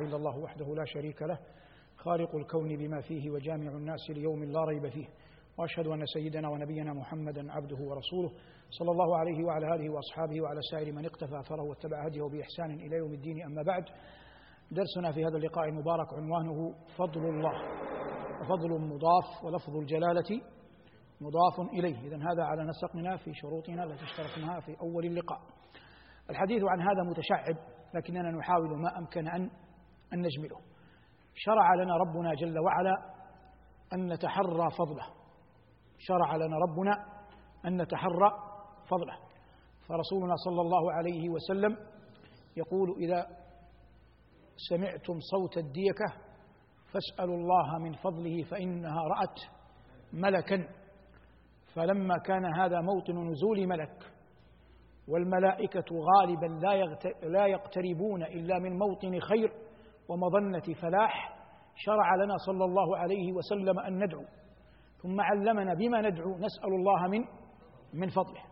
إلا الله وحده لا شريك له خالق الكون بما فيه وجامع الناس ليوم لا ريب فيه. وأشهد أن سيدنا ونبينا محمدا عبده ورسوله. صلى الله عليه وعلى آله وأصحابه وعلى سائر من اقتفى أثره واتبع هديه بإحسان إلى يوم الدين. أما بعد درسنا في هذا اللقاء المبارك عنوانه فضل الله. وفضل مضاف ولفظ الجلالة مضاف إليه. اذا هذا على نسقنا في شروطنا التي اشتركناها في أول اللقاء. الحديث عن هذا متشعب لكننا نحاول ما أمكن أن أن نجمله. شرع لنا ربنا جل وعلا أن نتحرى فضله. شرع لنا ربنا أن نتحرى فضله. فرسولنا صلى الله عليه وسلم يقول إذا سمعتم صوت الديكة فاسألوا الله من فضله فإنها رأت ملكا. فلما كان هذا موطن نزول ملك والملائكة غالبا لا يقتربون إلا من موطن خير ومظنة فلاح شرع لنا صلى الله عليه وسلم أن ندعو. ثم علمنا بما ندعو نسأل الله من من فضله.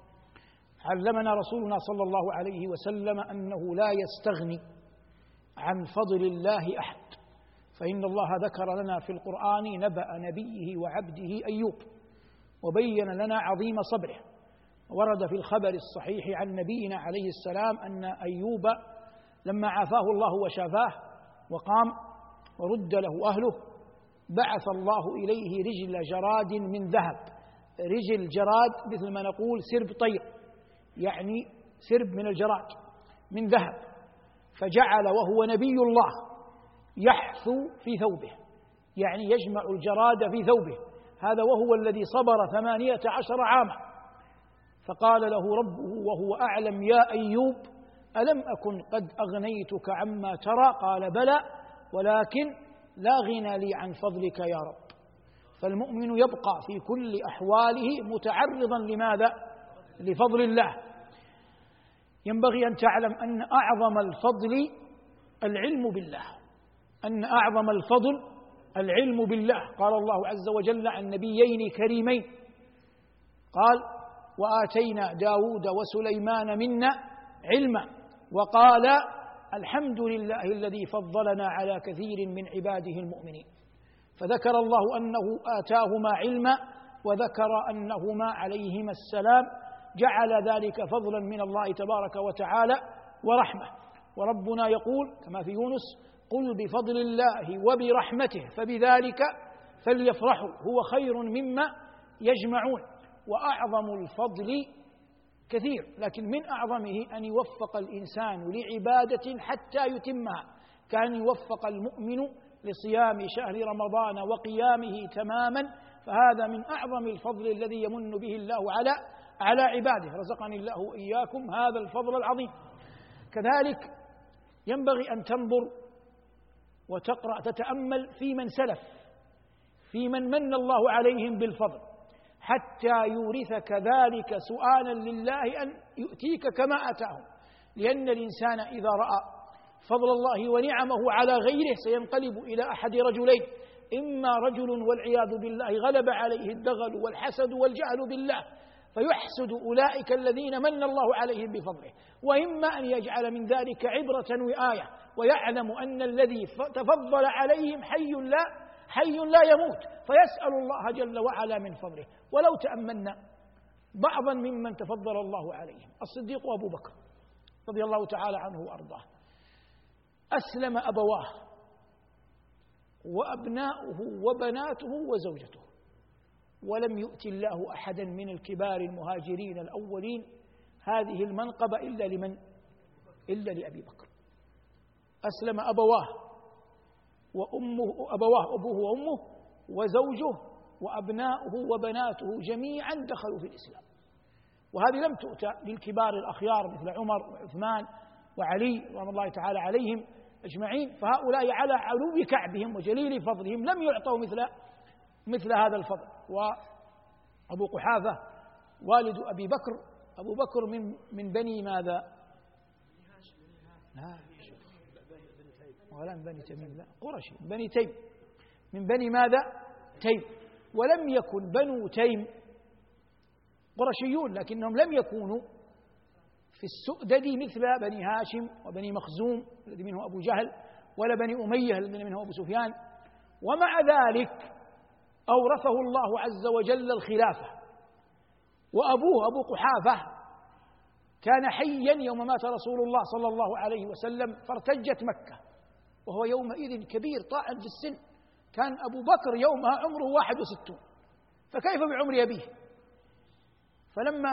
علمنا رسولنا صلى الله عليه وسلم أنه لا يستغني عن فضل الله أحد. فإن الله ذكر لنا في القرآن نبأ نبيه وعبده أيوب وبين لنا عظيم صبره. ورد في الخبر الصحيح عن نبينا عليه السلام أن أيوب لما عافاه الله وشافاه وقام ورد له أهله بعث الله إليه رجل جراد من ذهب. رجل جراد مثل ما نقول سرب طير يعني سرب من الجراد من ذهب. فجعل وهو نبي الله يحثو في ثوبه يعني يجمع الجراد في ثوبه. هذا وهو الذي صبر ثمانية عشر عاما. فقال له ربه وهو أعلم يا أيوب ألم أكن قد أغنيتك عما ترى؟ قال بلى ولكن لا غنى لي عن فضلك يا رب. فالمؤمن يبقى في كل أحواله متعرضا لماذا؟ لفضل الله. ينبغي أن تعلم أن أعظم الفضل العلم بالله. أن أعظم الفضل العلم بالله. قال الله عز وجل عن نبيين كريمين. قال وآتينا داود وسليمان منا علما وقال الحمد لله الذي فضلنا على كثير من عباده المؤمنين. فذكر الله أنه آتاهما علما وذكر أنهما عليهما السلام جعل ذلك فضلا من الله تبارك وتعالى ورحمة. وربنا يقول كما في يونس قل بفضل الله وبرحمته فبذلك فليفرحوا هو خير مما يجمعون. وأعظم الفضل كثير لكن من أعظمه أن يوفق الإنسان لعبادة حتى يتمها. كان يوفق المؤمن لصيام شهر رمضان وقيامه تماما فهذا من أعظم الفضل الذي يمن به الله على على عباده. رزقني الله وإياكم هذا الفضل العظيم. كذلك ينبغي أن تنظر وتقرأ تتأمل في من سلف في من من الله عليهم بالفضل. حتى يورثك ذلك سؤالا لله أن يؤتيك كما آتاهم. لأن الإنسان إذا رأى فضل الله ونعمه على غيره سينقلب إلى أحد رجلين. إما رجل والعياذ بالله غلب عليه الدغل والحسد والجهل بالله فيحسد أولئك الذين من الله عليهم بفضله. وإما أن يجعل من ذلك عبرة وآية ويعلم أن الذي تفضل عليهم حي لا حي لا يموت. فيسأل الله جل وعلا من فضله. ولو تأملنا بعضا ممن تفضل الله عليهم. الصديق أبو بكر رضي الله تعالى عنه وأرضاه. أسلم أبواه وأبناؤه وبناته وزوجته. ولم يؤت الله أحدا من الكبار المهاجرين الأولين هذه المنقبة إلا لمن؟ إلا لأبي بكر. أسلم أبواه وأمه أبواه أبوه وأمه وزوجه وأبناؤه وبناته جميعا دخلوا في الإسلام. وهذه لم تؤتى للكبار الأخيار مثل عمر وعثمان وعلي رضي الله تعالى عليهم أجمعين. فهؤلاء على علو كعبهم وجليل فضلهم لم يعطوا مثل مثل هذا الفضل. وأبو قحافة والد أبي بكر أبو بكر من من بني ماذا؟ لا ولا من بني تميم لا قرشي من بني تيم. من بني ماذا؟ تيم. ولم يكن بنو تيم قرشيون لكنهم لم يكونوا في السؤدد مثل بني هاشم وبني مخزوم الذي منه أبو جهل ولا بني أمية الذين منهم أبو سفيان. ومع ذلك أورثه الله عز وجل الخلافة. وأبوه أبو قحافة كان حيا يوم مات رسول الله صلى الله عليه وسلم فارتجت مكة. وهو يومئذ كبير طاعن في السن. كان أبو بكر يومها عمره واحد وستون. فكيف بعمر أبيه؟ فلما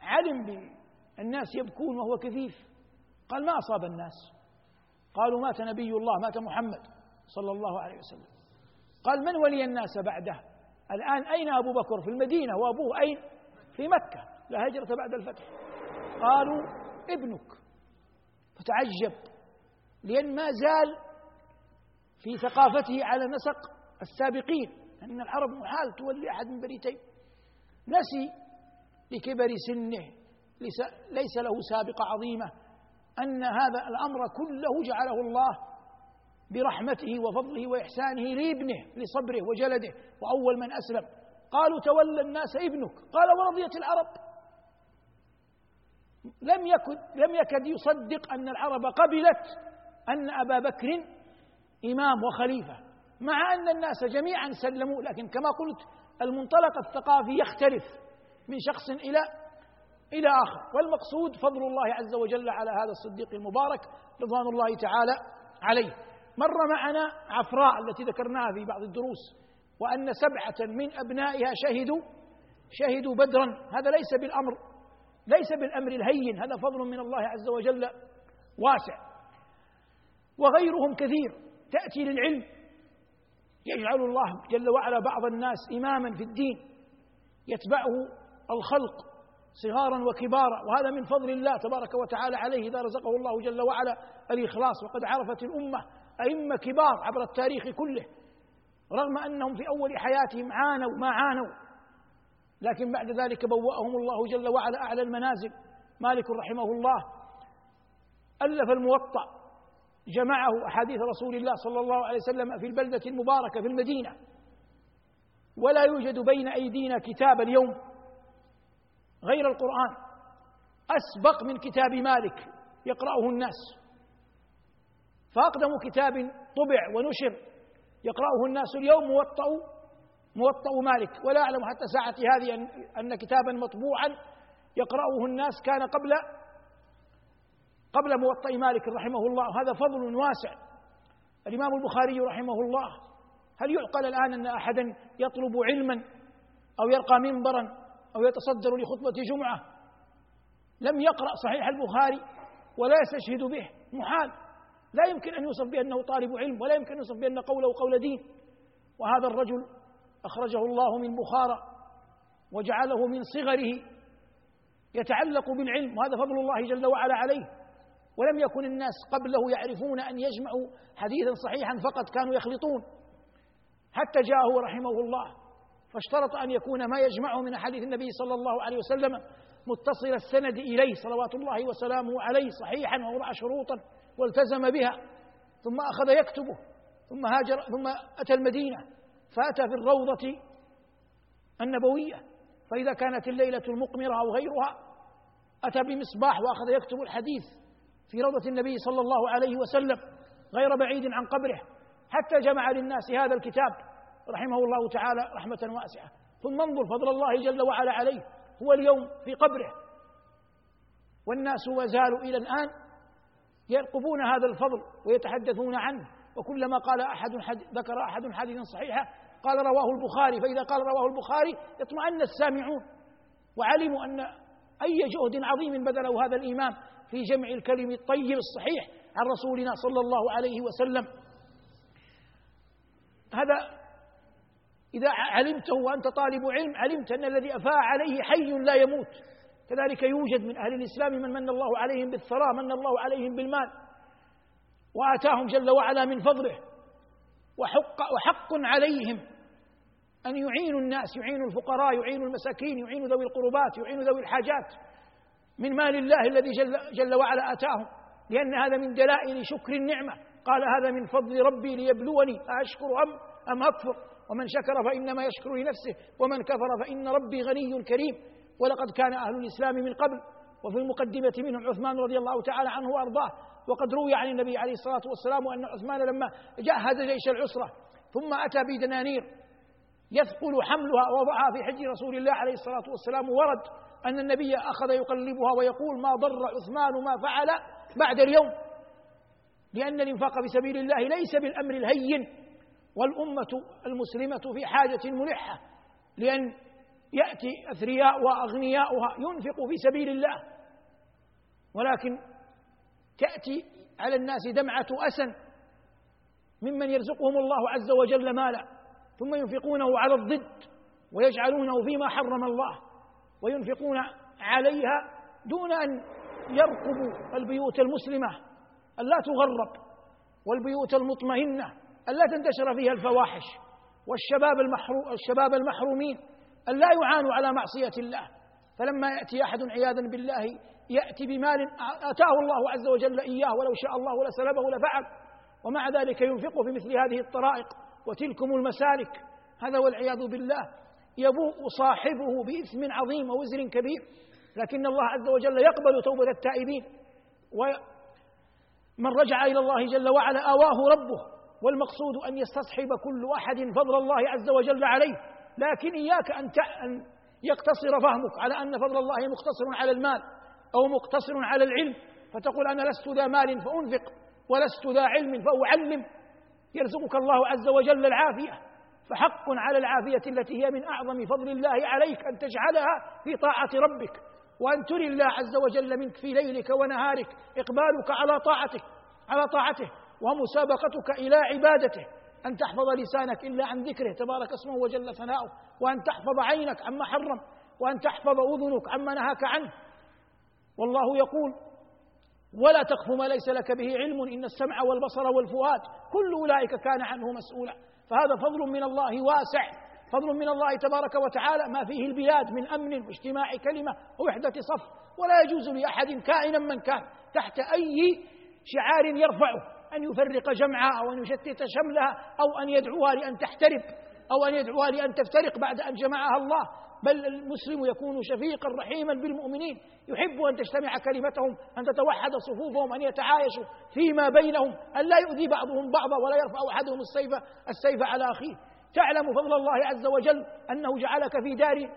علم بالناس يبكون وهو كثيف قال ما أصاب الناس؟ قالوا مات نبي الله مات محمد صلى الله عليه وسلم. قال من ولي الناس بعده؟ الآن أين أبو بكر؟ في المدينة وأبوه أين؟ في مكة. لا هجرة بعد الفتح. قالوا ابنك. فتعجب. لأن ما زال في ثقافته على نسق السابقين أن العرب محال تولي أحد من بريتين. نسي لكبر سنه ليس له سابقة عظيمة. أن هذا الأمر كله جعله الله برحمته وفضله وإحسانه لابنه لصبره وجلده وأول من أسلم. قالوا تولى الناس ابنك. قال ورضيت العرب. لم يكن لم يكد يصدق أن العرب قبلت أن أبا بكر إمام وخليفة مع أن الناس جميعا سلموا لكن كما قلت المنطلق الثقافي يختلف من شخص إلى إلى آخر. والمقصود فضل الله عز وجل على هذا الصديق المبارك رضوان الله تعالى عليه. مر معنا عفراء التي ذكرناها في بعض الدروس وأن سبعة من أبنائها شهدوا شهدوا بدرا. هذا ليس بالأمر ليس بالأمر الهين هذا فضل من الله عز وجل واسع. وغيرهم كثير تأتي للعلم. يجعل الله جل وعلا بعض الناس إماما في الدين. يتبعه الخلق صغارا وكبارا. وهذا من فضل الله تبارك وتعالى عليه إذا رزقه الله جل وعلا الإخلاص. وقد عرفت الأمة أئمة كبار عبر التاريخ كله. رغم أنهم في أول حياتهم عانوا ما عانوا. لكن بعد ذلك بوأهم الله جل وعلا أعلى المنازل. مالك رحمه الله ألف الموطأ. جمعه أحاديث رسول الله صلى الله عليه وسلم في البلدة المباركة في المدينة. ولا يوجد بين أيدينا كتاب اليوم غير القرآن. أسبق من كتاب مالك يقرأه الناس. فأقدم كتاب طبع ونشر يقرأه الناس اليوم موطأ موطأ مالك. ولا أعلم حتى ساعتي هذه أن كتابا مطبوعا يقرأه الناس كان قبل قبل موطأ مالك رحمه الله. هذا فضل واسع. الإمام البخاري رحمه الله. هل يعقل الآن أن أحدا يطلب علما أو يرقى منبرا أو يتصدر لخطبة جمعة؟ لم يقرأ صحيح البخاري ولا يستشهد به. محال. لا يمكن أن يوصف بأنه طالب علم ولا يمكن أن يوصف بأن قوله قول دين. وهذا الرجل أخرجه الله من بخارى وجعله من صغره يتعلق بالعلم. وهذا فضل الله جل وعلا عليه. ولم يكن الناس قبله يعرفون أن يجمعوا حديثا صحيحا فقط كانوا يخلطون. حتى جاءه رحمه الله فاشترط أن يكون ما يجمعه من أحاديث النبي صلى الله عليه وسلم متصل السند إليه صلوات الله وسلامه عليه صحيحا ووضع شروطا والتزم بها. ثم أخذ يكتبه ثم هاجر ثم أتى المدينة فأتى في الروضة النبوية. فإذا كانت الليلة المقمرة أو غيرها أتى بمصباح وأخذ يكتب الحديث. في روضة النبي صلى الله عليه وسلم غير بعيد عن قبره حتى جمع للناس هذا الكتاب رحمه الله تعالى رحمة واسعة. ثم انظر فضل الله جل وعلا عليه هو اليوم في قبره. والناس ما زالوا إلى الآن يرقبون هذا الفضل ويتحدثون عنه. وكلما قال أحد حد ذكر أحد حديثا صحيحا قال رواه البخاري فإذا قال رواه البخاري اطمأن السامعون. وعلموا أن أي جهد عظيم بذله هذا الإمام في جمع الكلم الطيب الصحيح عن رسولنا صلى الله عليه وسلم. هذا إذا علمته وأنت طالب علم علمت أن الذي أفاء عليه حي لا يموت. كذلك يوجد من أهل الإسلام من من الله عليهم بالثراء من الله عليهم بالمال. وآتاهم جل وعلا من فضله. وحق, وحق عليهم أن يعينوا الناس يعينوا الفقراء يعينوا المساكين يعينوا ذوي القربات يعينوا ذوي الحاجات. من مال الله الذي جل, جل وعلا آتاهم. لأن هذا من دلائل شكر النعمة. قال هذا من فضل ربي ليبلوني. أأشكر أم أم أكفر؟ ومن شكر فإنما يشكر لنفسه. ومن كفر فإن ربي غني كريم. ولقد كان أهل الإسلام من قبل. وفي المقدمة منهم عثمان رضي الله تعالى عنه وأرضاه. وقد روي عن النبي عليه الصلاة والسلام أن عثمان لما جهز جيش العسرة ثم أتى بدنانير يثقل حملها ووضعها في حج رسول الله عليه الصلاة والسلام ورد أن النبي أخذ يقلبها ويقول ما ضر عثمان ما فعل بعد اليوم لأن الإنفاق في سبيل الله ليس بالأمر الهين والأمة المسلمة في حاجة ملحة لأن يأتي أثرياء وأغنياؤها ينفق في سبيل الله ولكن تأتي على الناس دمعة أسن ممن يرزقهم الله عز وجل مالا. ثم ينفقونه على الضد ويجعلونه فيما حرم الله وينفقون عليها دون أن يرقبوا البيوت المسلمة ألا تغرب والبيوت المطمئنة ألا تنتشر فيها الفواحش والشباب المحروم الشباب المحرومين ألا يعانوا على معصية الله. فلما يأتي أحد عياذا بالله يأتي بمال آتاه الله عز وجل إياه ولو شاء الله لسلبه لفعل. ومع ذلك ينفق في مثل هذه الطرائق. وتلكم المسالك. هذا والعياذ بالله. يبوء صاحبه بإثم عظيم ووزر كبير. لكن الله عز وجل يقبل توبة التائبين. ومن رجع إلى الله جل وعلا آواه ربه. والمقصود أن يستصحب كل أحد فضل الله عز وجل عليه. لكن إياك أن أن يقتصر فهمك على أن فضل الله مقتصر على المال أو مقتصر على العلم. فتقول أنا لست ذا مال فأنفق ولست ذا علم فأعلم. يرزقك الله عز وجل العافية. فحق على العافية التي هي من أعظم فضل الله عليك أن تجعلها في طاعة ربك وأن تري الله عز وجل منك في ليلك ونهارك إقبالك على طاعته على طاعته ومسابقتك إلى عبادته. أن تحفظ لسانك إلا عن ذكره تبارك اسمه وجل ثناؤه. وأن تحفظ عينك عما حرم وأن تحفظ أذنك عما نهاك عنه. والله يقول ولا تقف ما ليس لك به علم إن السمع والبصر والفؤاد كل أولئك كان عنه مسؤولا. فهذا فضل من الله واسع. فضل من الله تبارك وتعالى ما فيه البلاد من أمن واجتماع كلمة ووحدة صف. ولا يجوز لأحد كائنا من كان تحت أي شعار يرفعه أن يفرق جمعها أو أن يشتت شملها أو أن يدعوها لأن تحترق أو أن يدعوها لأن تفترق بعد أن جمعها الله. بل المسلم يكون شفيقا رحيما بالمؤمنين. يحب أن تجتمع كلمتهم أن تتوحد صفوفهم أن يتعايشوا فيما بينهم أن لا يؤذي بعضهم بعضا ولا يرفع أحدهم السيف السيف على أخيه. تعلم فضل الله عز وجل أنه جعلك في دار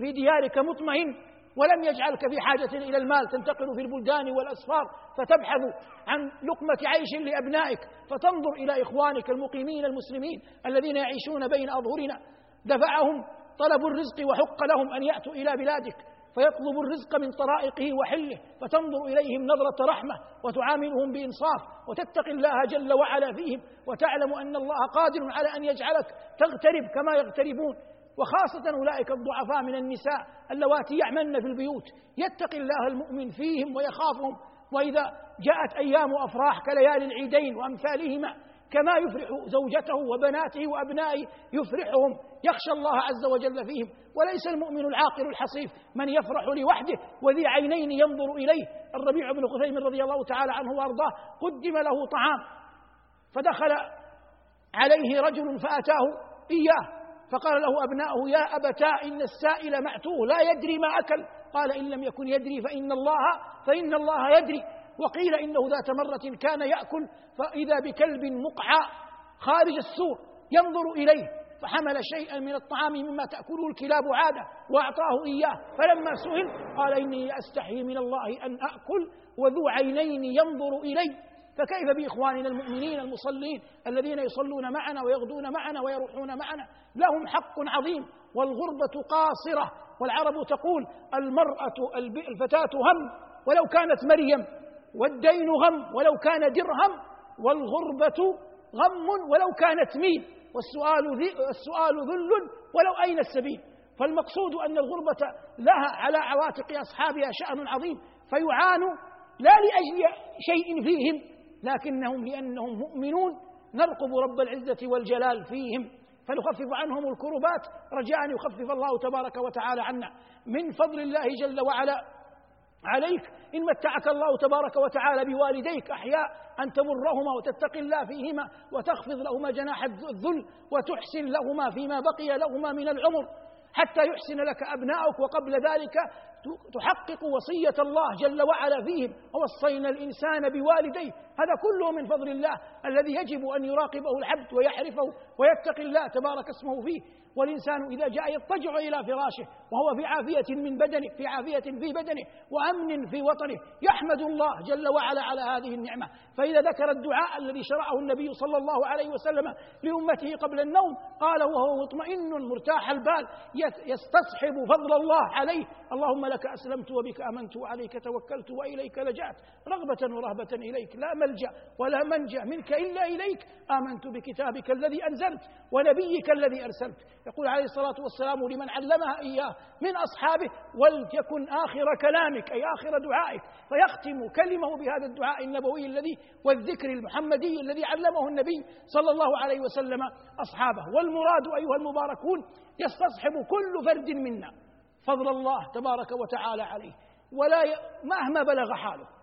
في ديارك مطمئن ولم يجعلك في حاجة إلى المال. تنتقل في البلدان والأسفار فتبحث عن لقمة عيش لأبنائك فتنظر إلى إخوانك المقيمين المسلمين الذين يعيشون بين أظهرنا. دفعهم طلب الرزق وحق لهم أن يأتوا إلى بلادك فيطلب الرزق من طرائقه وحله فتنظر إليهم نظرة رحمة وتعاملهم بإنصاف وتتقي الله جل وعلا فيهم وتعلم أن الله قادر على أن يجعلك تغترب كما يغتربون. وخاصة أولئك الضعفاء من النساء اللواتي يعملن في البيوت. يتقي الله المؤمن فيهم ويخافهم. وإذا جاءت أيام أفراح كليالي العيدين وأمثالهما كما يفرح زوجته وبناته وأبنائه يفرحهم يخشى الله عز وجل فيهم. وليس المؤمن العاقل الحصيف من يفرح لوحده وذي عينين ينظر إليه. الربيع بن خثيم رضي الله تعالى عنه وأرضاه قدم له طعام فدخل عليه رجل فأتاه إياه فقال له أبناؤه يا أبتا إن السائل معتوه لا يدري ما أكل. قال إن لم يكن يدري فإن الله فإن الله يدري. وقيل إنه ذات مرة كان يأكل فإذا بكلب مقعى خارج السور ينظر إليه فحمل شيئا من الطعام مما تأكله الكلاب عادة وأعطاه إياه. فلما سئل قال إني أستحي من الله أن أكل وذو عينين ينظر إلي. فكيف بإخواننا المؤمنين المصلين الذين يصلون معنا ويغدون معنا ويروحون معنا؟ لهم حق عظيم والغربة قاصرة والعرب تقول المرأة الفتاة هم ولو كانت مريم والدين غم ولو كان درهم والغربة غم ولو كانت ميل والسؤال السؤال ذل ولو أين السبيل؟ فالمقصود أن الغربة لها على عواتق أصحابها شأن عظيم فيعانوا لا لأجل شيء فيهم لكنهم لأنهم مؤمنون. نرقب رب العزة والجلال فيهم فنخفف عنهم الكربات. رجاء أن يخفف الله تبارك وتعالى عنا. من فضل الله جل وعلا عليك إن متعك الله تبارك وتعالى بوالديك أحياء أن تمرهما وتتقي الله فيهما وتخفض لهما جناح الذل وتحسن لهما فيما بقي لهما من العمر حتى يحسن لك أبناؤك وقبل ذلك تحقق وصية الله جل وعلا فيهم. ووصينا الإنسان بوالديه هذا كله من فضل الله الذي يجب أن يراقبه العبد ويعرفه ويتقي الله تبارك اسمه فيه. والإنسان إذا جاء يضطجع إلى فراشه وهو في عافية من بدنه في عافية في بدنه وأمن في وطنه يحمد الله جل وعلا على هذه النعمة. فإذا ذكر الدعاء الذي شرعه النبي صلى الله عليه وسلم لأمته قبل النوم قال وهو مطمئن مرتاح البال يستصحب فضل الله عليه. اللهم لك أسلمت وبك آمنت وعليك توكلت وإليك لجأت. رغبة ورهبة إليك لا ملجأ ولا منجأ منك إلا إليك. آمنت بكتابك الذي أنزلت ونبيك الذي أرسلت. يقول عليه الصلاة والسلام لمن علمها إياه من أصحابه ولتكن آخر كلامك أي آخر دعائك. فيختم كلمه بهذا الدعاء النبوي الذي والذكر المحمدي الذي علمه النبي صلى الله عليه وسلم أصحابه. والمراد أيها المباركون يستصحب كل فرد منا فضل الله تبارك وتعالى عليه. ولا ي... مهما بلغ حاله.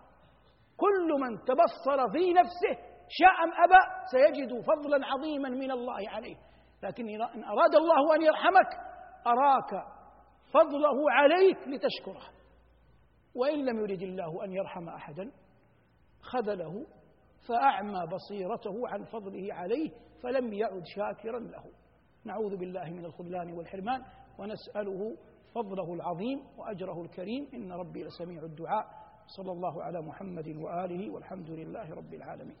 كل من تبصر في نفسه شاء أم أبى سيجد فضلا عظيما من الله عليه. لكن إن أراد الله أن يرحمك أراك فضله عليك لتشكره. وإن لم يرد الله أن يرحم أحدا خذله فأعمى بصيرته عن فضله عليه فلم يعد شاكرا له. نعوذ بالله من الخذلان والحرمان ونسأله فضله العظيم وأجره الكريم. إن ربي لسميع الدعاء. صلى الله على محمد وآله والحمد لله رب العالمين.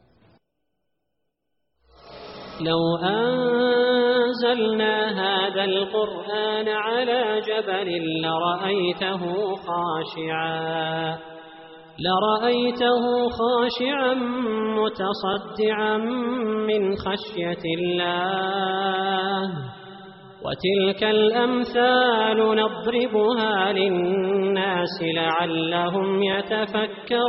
لو أنزلنا هذا القرآن على جبل لرأيته خاشعا لرأيته خاشعا متصدعا من خشية الله. وتلك الأمثال نضربها للناس لعلهم يتفكرون.